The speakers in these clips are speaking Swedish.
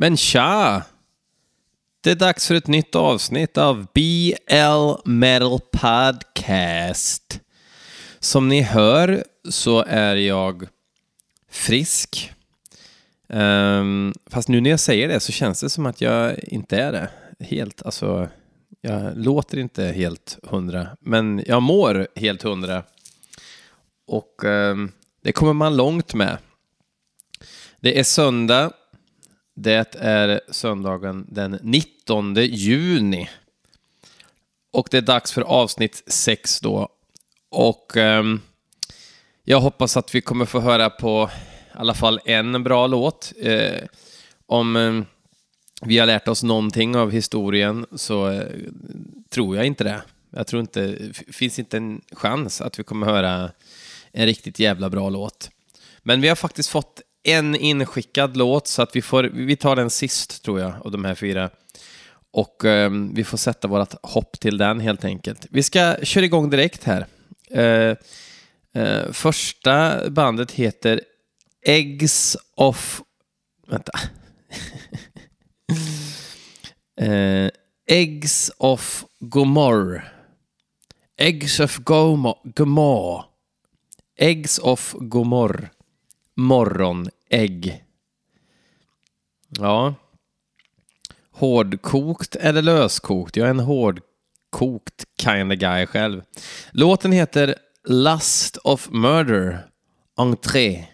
Men tja! Det är dags för ett nytt avsnitt av BL Metal Podcast. Som ni hör så är jag frisk. Um, fast nu när jag säger det så känns det som att jag inte är det helt. Alltså, jag låter inte helt hundra, men jag mår helt hundra. Och um, det kommer man långt med. Det är söndag. Det är söndagen den 19 juni. Och det är dags för avsnitt 6 då. Och um, jag hoppas att vi kommer få höra på i alla fall en bra låt. Eh, om eh, vi har lärt oss någonting av historien så eh, tror jag inte det. Jag tror inte, finns inte en chans att vi kommer höra en riktigt jävla bra låt. Men vi har faktiskt fått en inskickad låt så att vi, får, vi tar den sist tror jag av de här fyra. Och eh, vi får sätta vårt hopp till den helt enkelt. Vi ska köra igång direkt här. Eh, eh, första bandet heter Eggs of... Vänta. eh, Eggs of Gomorr. Eggs of Gomorr. Eggs of Gomorr. Ägg. Ja. Hårdkokt eller löskokt? Jag är en hårdkokt kind of guy själv. Låten heter Lust of Murder. Entré.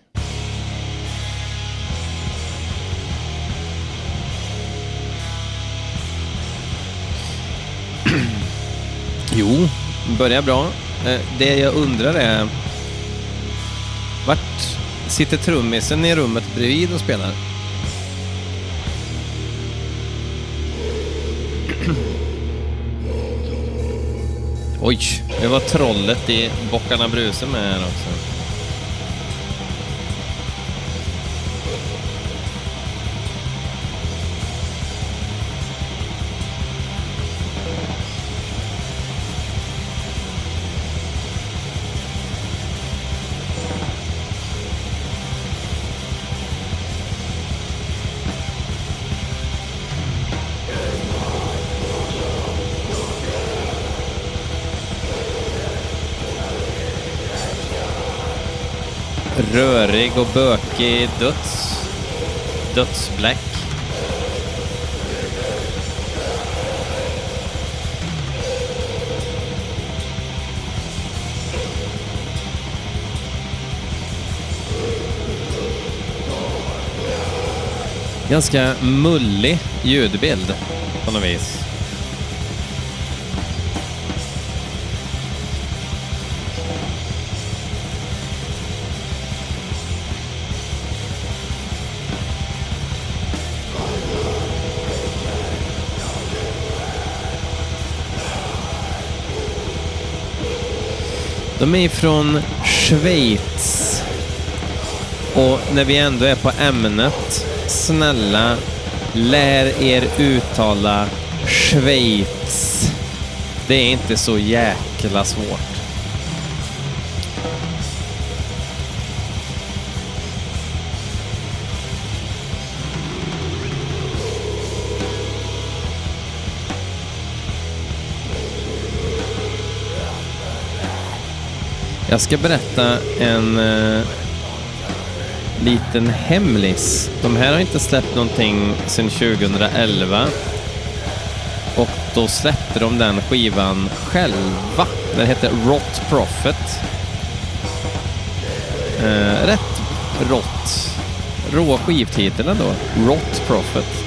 Jo, börjar bra. Eh, det jag undrar är... Vart sitter trummisen i rummet bredvid och spelar? Oj, det var trollet i Bockarna Bruse med här också. Rörig och bökig döds. dödsbläck. Ganska mullig ljudbild på något vis. De är från Schweiz. Och när vi ändå är på ämnet, snälla lär er uttala Schweiz. Det är inte så jäkla svårt. Jag ska berätta en eh, liten hemlis. De här har inte släppt någonting sedan 2011. Och då släppte de den skivan själva. Den heter Rot Profit. Eh, rätt rått. Rå skivtiteln då. Rot Profit.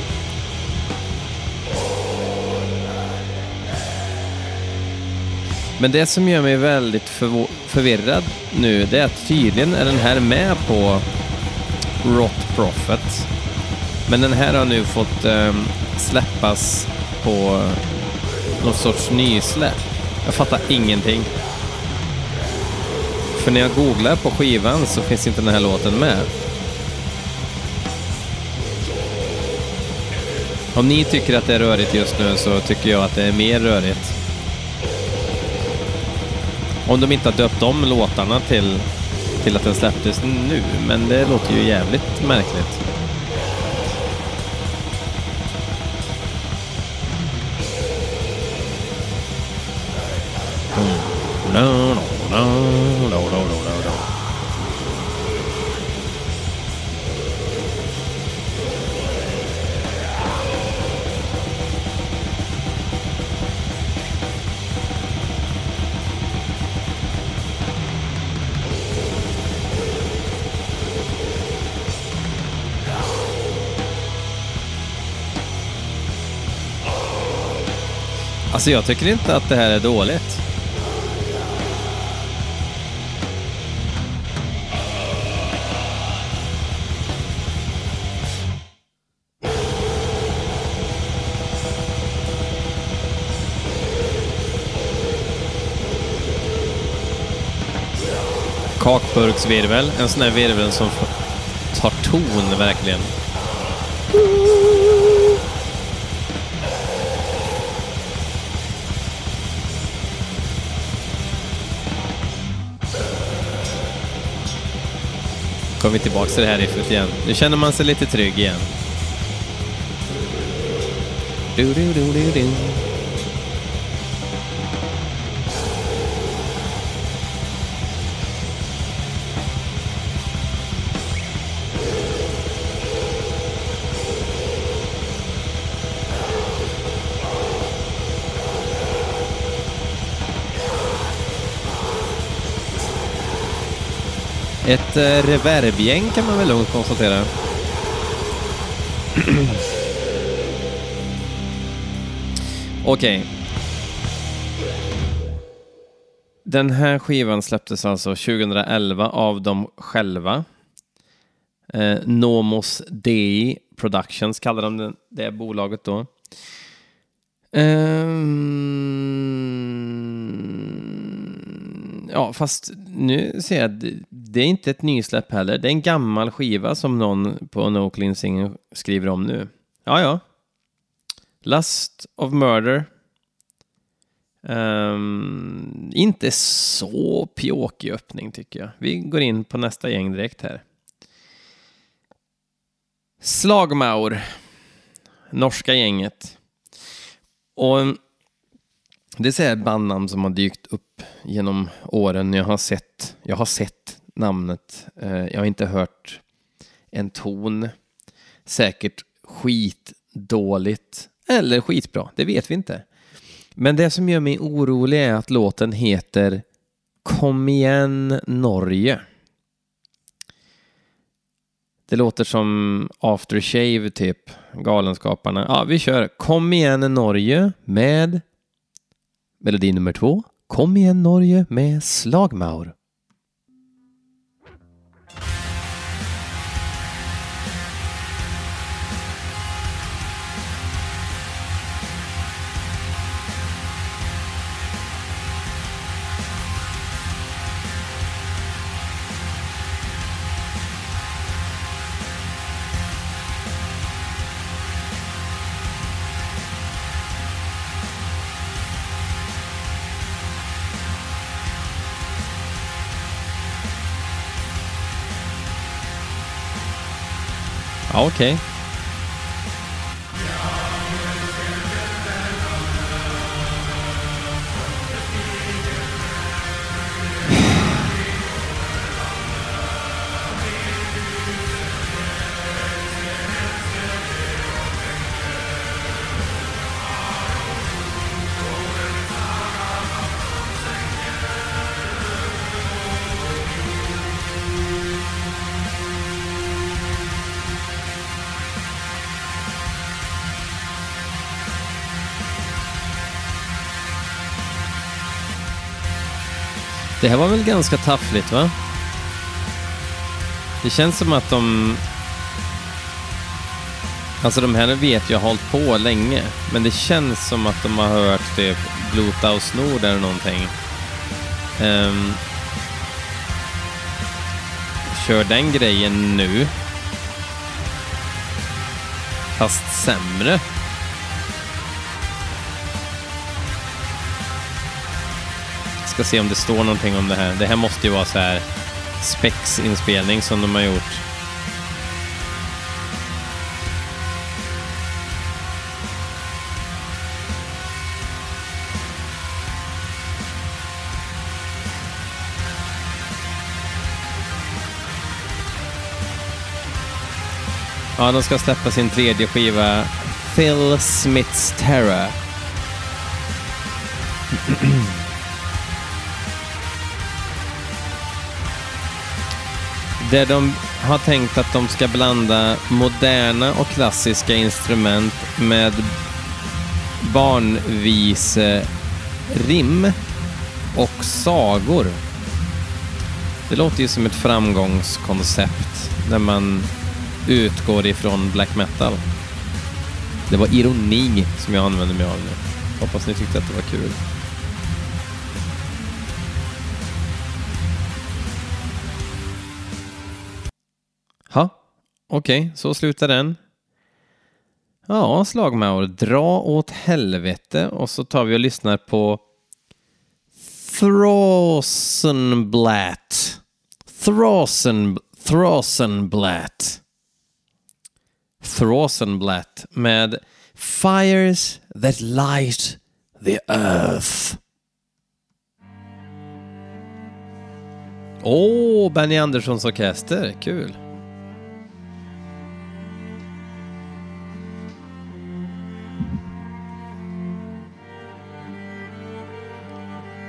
Men det som gör mig väldigt förvånad förvirrad nu, det är att tydligen är den här med på Rot Profit. Men den här har nu fått um, släppas på någon sorts nysläpp. Jag fattar ingenting. För när jag googlar på skivan så finns inte den här låten med. Om ni tycker att det är rörigt just nu så tycker jag att det är mer rörigt. Om de inte har döpt om låtarna till, till att den släpptes nu, men det låter ju jävligt märkligt. Mm. No. Alltså jag tycker inte att det här är dåligt. Kakburksvirvel, en sån där virvel som tar ton verkligen. Kommer vi tillbaka till det här riffet igen. Nu känner man sig lite trygg igen. Du, du, du, Ett eh, reverbgäng kan man väl lugnt konstatera. Okej. Den här skivan släpptes alltså 2011 av dem själva. Eh, Nomos Dei Productions kallar de det, det bolaget då. Um, ja, fast nu ser jag att det är inte ett nysläpp heller. Det är en gammal skiva som någon på No Cleansing skriver om nu. Ja, ja. Lust of Murder. Um, inte så pjåkig öppning tycker jag. Vi går in på nästa gäng direkt här. Slagmaur. Norska gänget. Och det är ett bandnamn som har dykt upp genom åren. Jag har sett, jag har sett namnet. Eh, jag har inte hört en ton. Säkert skitdåligt eller skitbra, det vet vi inte. Men det som gör mig orolig är att låten heter Kom igen Norge. Det låter som aftershave typ, Galenskaparna. Ja, vi kör Kom igen Norge med melodi nummer två. Kom igen Norge med Slagmaur. Okay. Det här var väl ganska taffligt, va? Det känns som att de... Alltså de här vet jag har hållit på länge, men det känns som att de har hört typ Blutaus Nord eller någonting. Um, kör den grejen nu. Fast sämre. Ska se om det står någonting om det här. Det här måste ju vara så här spexinspelning som de har gjort. Ja, de ska släppa sin tredje skiva, Phil Smiths Terror. Där de har tänkt att de ska blanda moderna och klassiska instrument med barnviserim och sagor. Det låter ju som ett framgångskoncept när man utgår ifrån black metal. Det var ironi som jag använde mig av nu. Hoppas ni tyckte att det var kul. Okej, okay, så slutar den. Ja, slagmaur, dra åt helvete och så tar vi och lyssnar på Throsenblatt. Throsen, Throsenblatt. Throsenblatt med Fires that light the earth. Åh, oh, Benny Anderssons orkester. Kul.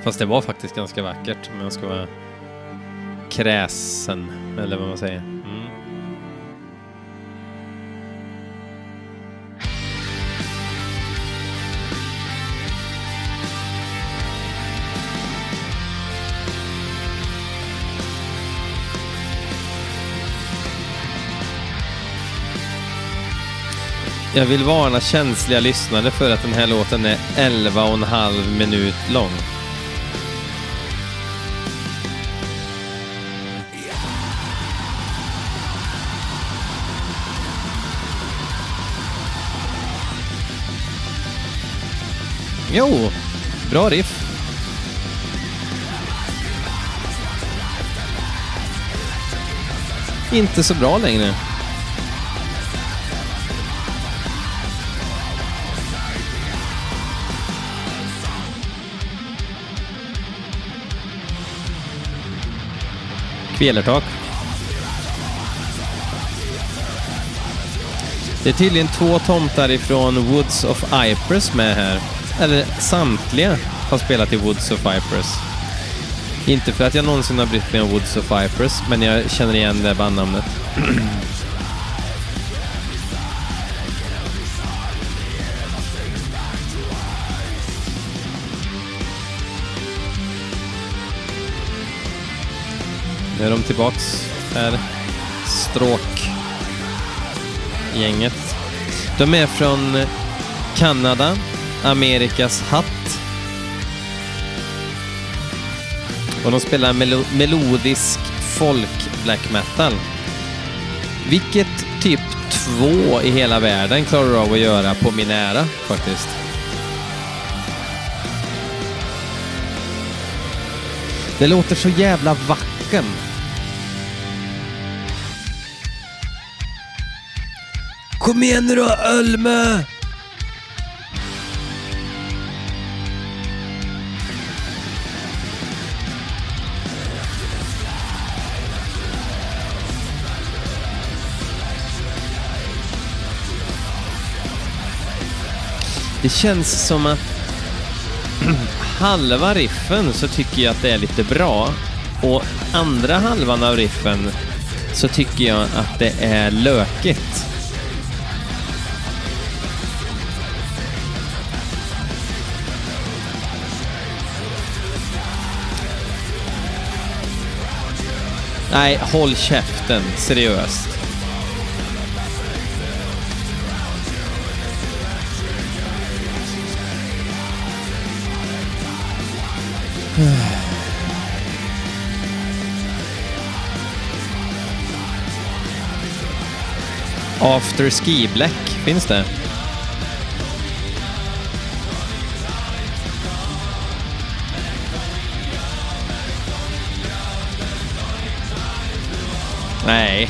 Fast det var faktiskt ganska vackert om jag ska vara kräsen, eller vad man säger. Mm. Jag vill varna känsliga lyssnare för att den här låten är 11 och en halv minut lång. Jo, bra riff. Inte så bra längre. Kvelertak. Det är tydligen två tomtar ifrån Woods of Ypres med här eller samtliga, har spelat i Woods of Vipers. Inte för att jag någonsin har brytt mig om Woods of Vipers, men jag känner igen det bandnamnet. Nu är de tillbaks här. Stråkgänget. De är från Kanada Amerikas hatt. Och de spelar melo melodisk folk black metal. Vilket typ två i hela världen klarar av att göra på min ära faktiskt. Det låter så jävla vacken. Kom igen nu då, Ölme! Det känns som att halva riffen så tycker jag att det är lite bra och andra halvan av riffen så tycker jag att det är lökigt. Nej, håll käften, seriöst. After Ski Black, finns det? Nej.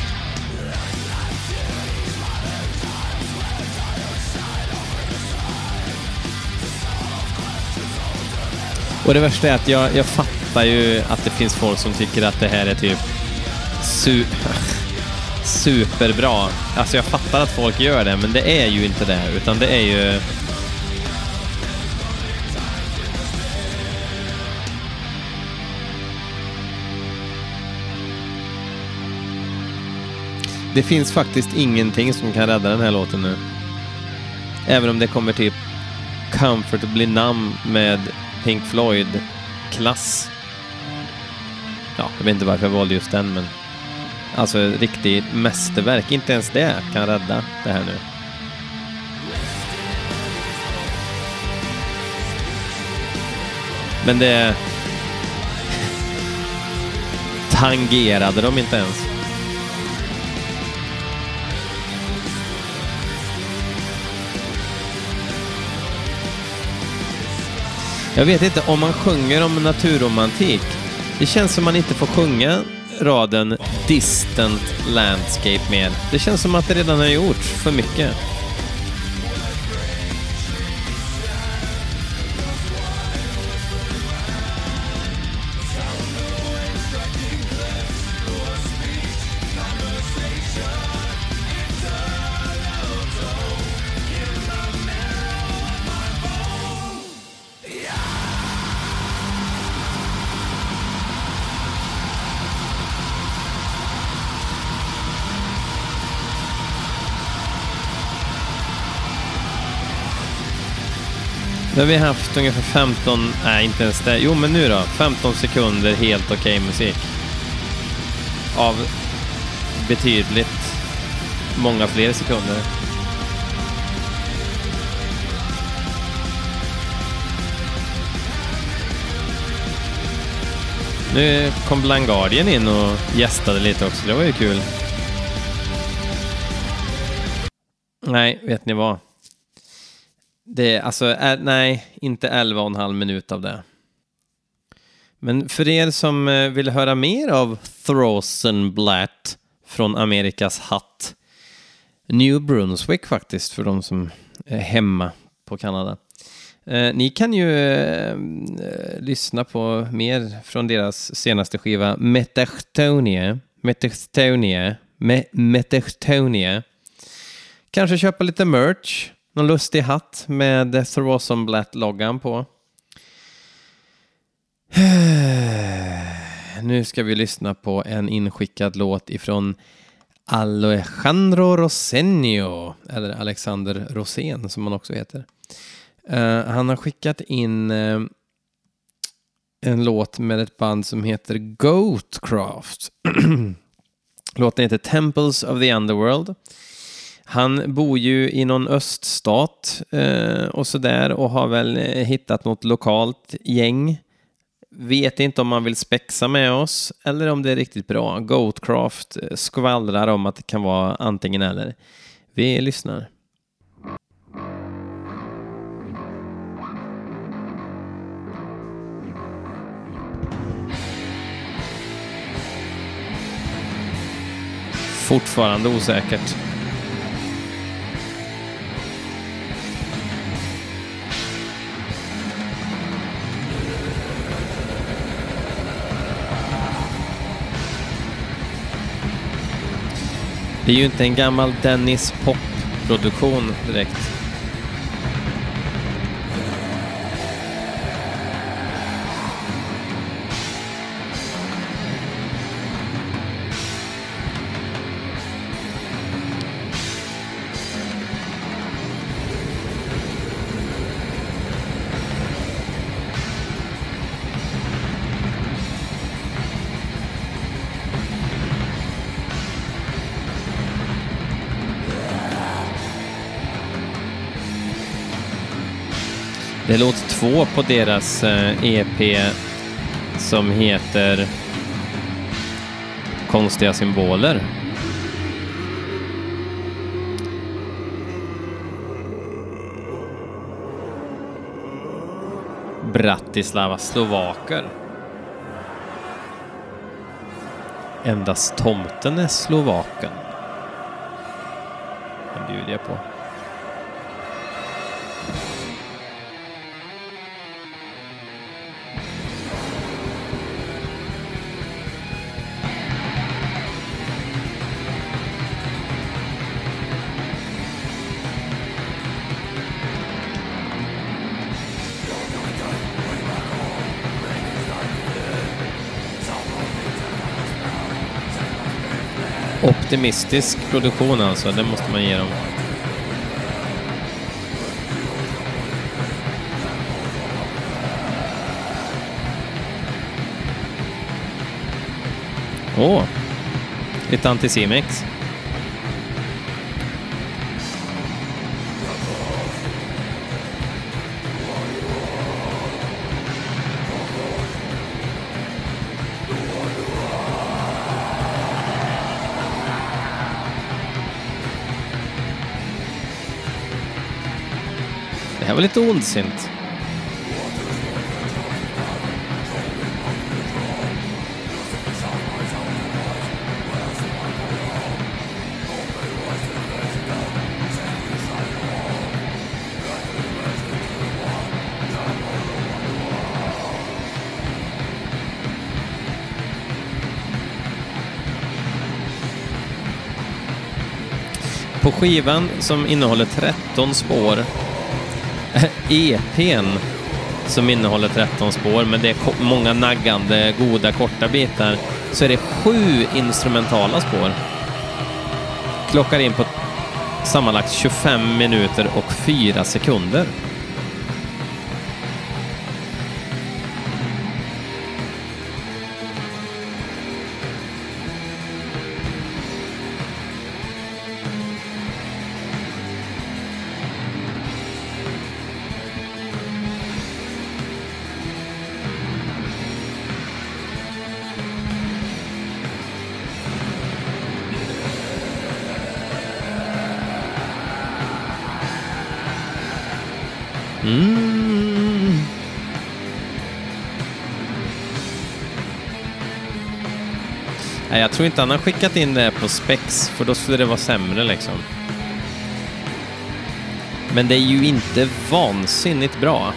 Och det värsta är att jag, jag fattar ju att det finns folk som tycker att det här är typ su superbra. Alltså jag fattar att folk gör det, men det är ju inte det, utan det är ju... Det finns faktiskt ingenting som kan rädda den här låten nu. Även om det kommer typ Comfortably Numb med Pink Floyd-klass. Ja, jag vet inte varför jag valde just den, men alltså riktigt mästerverk. Inte ens det kan rädda det här nu. Men det tangerade de inte ens. Jag vet inte, om man sjunger om naturromantik, det känns som man inte får sjunga raden distant landscape mer. Det känns som att det redan har gjorts för mycket. Nu har vi haft ungefär 15, nej inte ens det, jo men nu då, 15 sekunder helt okej okay musik. Av betydligt många fler sekunder. Nu kom Blind Guardian in och gästade lite också, det var ju kul. Nej, vet ni vad? Det, alltså, är, nej, inte 11 och en halv minut av det. Men för er som eh, vill höra mer av Throsenblatt från Amerikas hatt, New Brunswick faktiskt, för de som är hemma på Kanada. Eh, ni kan ju eh, lyssna på mer från deras senaste skiva Metachtonia. Metachtonia. Me Metachtonia. Kanske köpa lite merch någon lustig hatt med Throsonblatt-loggan på. Nu ska vi lyssna på en inskickad låt ifrån Alejandro Rosenio, eller Alexander Rosén som han också heter. Uh, han har skickat in uh, en låt med ett band som heter Goatcraft. Låten heter Temples of the Underworld. Han bor ju i någon öststat eh, och sådär och har väl eh, hittat något lokalt gäng. Vet inte om man vill spexa med oss eller om det är riktigt bra. Goatcraft eh, skvallrar om att det kan vara antingen eller. Vi lyssnar. Fortfarande osäkert. Det är ju inte en gammal Dennis Pop-produktion direkt. Det är låt två på deras eh, EP som heter Konstiga symboler. Bratislava slovaker. Endast tomten är slovaken. Den bjuder jag på. optimistisk produktion alltså, det måste man ge dem. Åh! Oh. Lite Anticimex. Här var lite ondsint. På skivan som innehåller 13 spår, EPn som innehåller 13 spår, men det är många naggande, goda, korta bitar, så är det sju instrumentala spår. Klockar in på sammanlagt 25 minuter och 4 sekunder. Tror inte han har skickat in det på spex, för då skulle det vara sämre liksom. Men det är ju inte vansinnigt bra.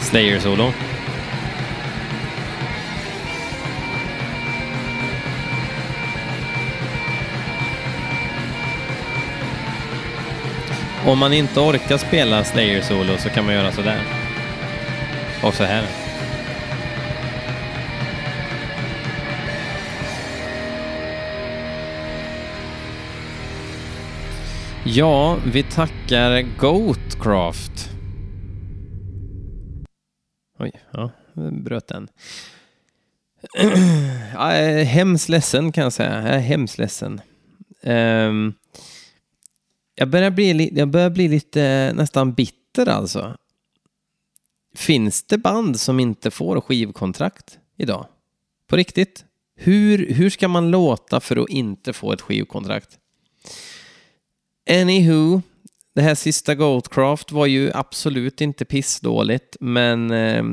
Slayer-solo. Om man inte orkar spela Slayer-solo så kan man göra sådär. Och så här. Ja, vi tackar Goatcraft. Oj, ja, bröt den. Jag är hemskt ledsen kan jag säga. Jag är hemskt ledsen. Um, jag, börjar bli, jag börjar bli lite nästan bitter alltså. Finns det band som inte får skivkontrakt idag? På riktigt? Hur, hur ska man låta för att inte få ett skivkontrakt? Anywho, det här sista Goldcraft var ju absolut inte pissdåligt, men eh,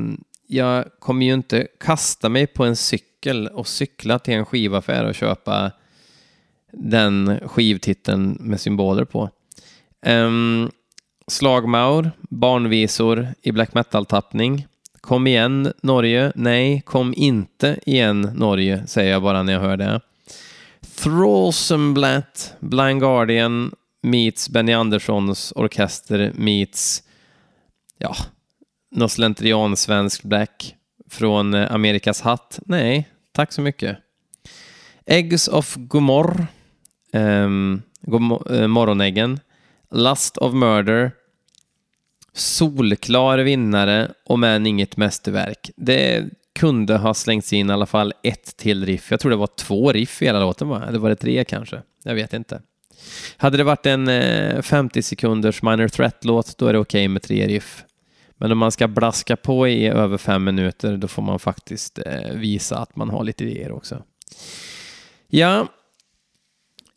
jag kommer ju inte kasta mig på en cykel och cykla till en skivaffär och köpa den skivtiteln med symboler på. Um, slagmaur, barnvisor i black metal-tappning. Kom igen Norge. Nej, kom inte igen Norge, säger jag bara när jag hör det. Thrallsemblatt, Blind Guardian meets Benny Anderssons orkester meets, ja, något slentrian svensk black från eh, Amerikas hatt. Nej, tack så mycket. Eggs of Gomorr, ehm, um, eh, Morgonäggen, Lust of Murder, solklar vinnare och men inget mästerverk. Det kunde ha slängts in i alla fall ett till riff. Jag tror det var två riff i hela låten, va? eller var det tre kanske? Jag vet inte. Hade det varit en eh, 50 sekunders Minor Threat-låt, då är det okej okay med tre riff. Men om man ska blaska på i över fem minuter, då får man faktiskt eh, visa att man har lite idéer också. Ja,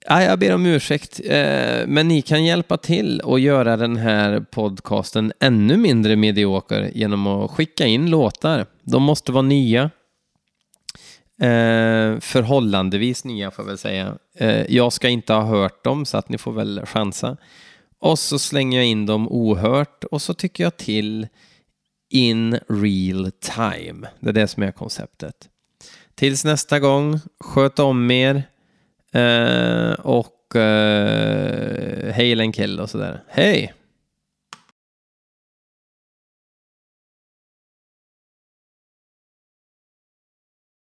Ja, jag ber om ursäkt, eh, men ni kan hjälpa till och göra den här podcasten ännu mindre medioker genom att skicka in låtar. De måste vara nya. Eh, förhållandevis nya får jag väl säga. Eh, jag ska inte ha hört dem så att ni får väl chansa. Och så slänger jag in dem ohört och så tycker jag till in real time. Det är det som är konceptet. Tills nästa gång, sköt om er. Eh, och uh, hej and Kill och sådär. Hej!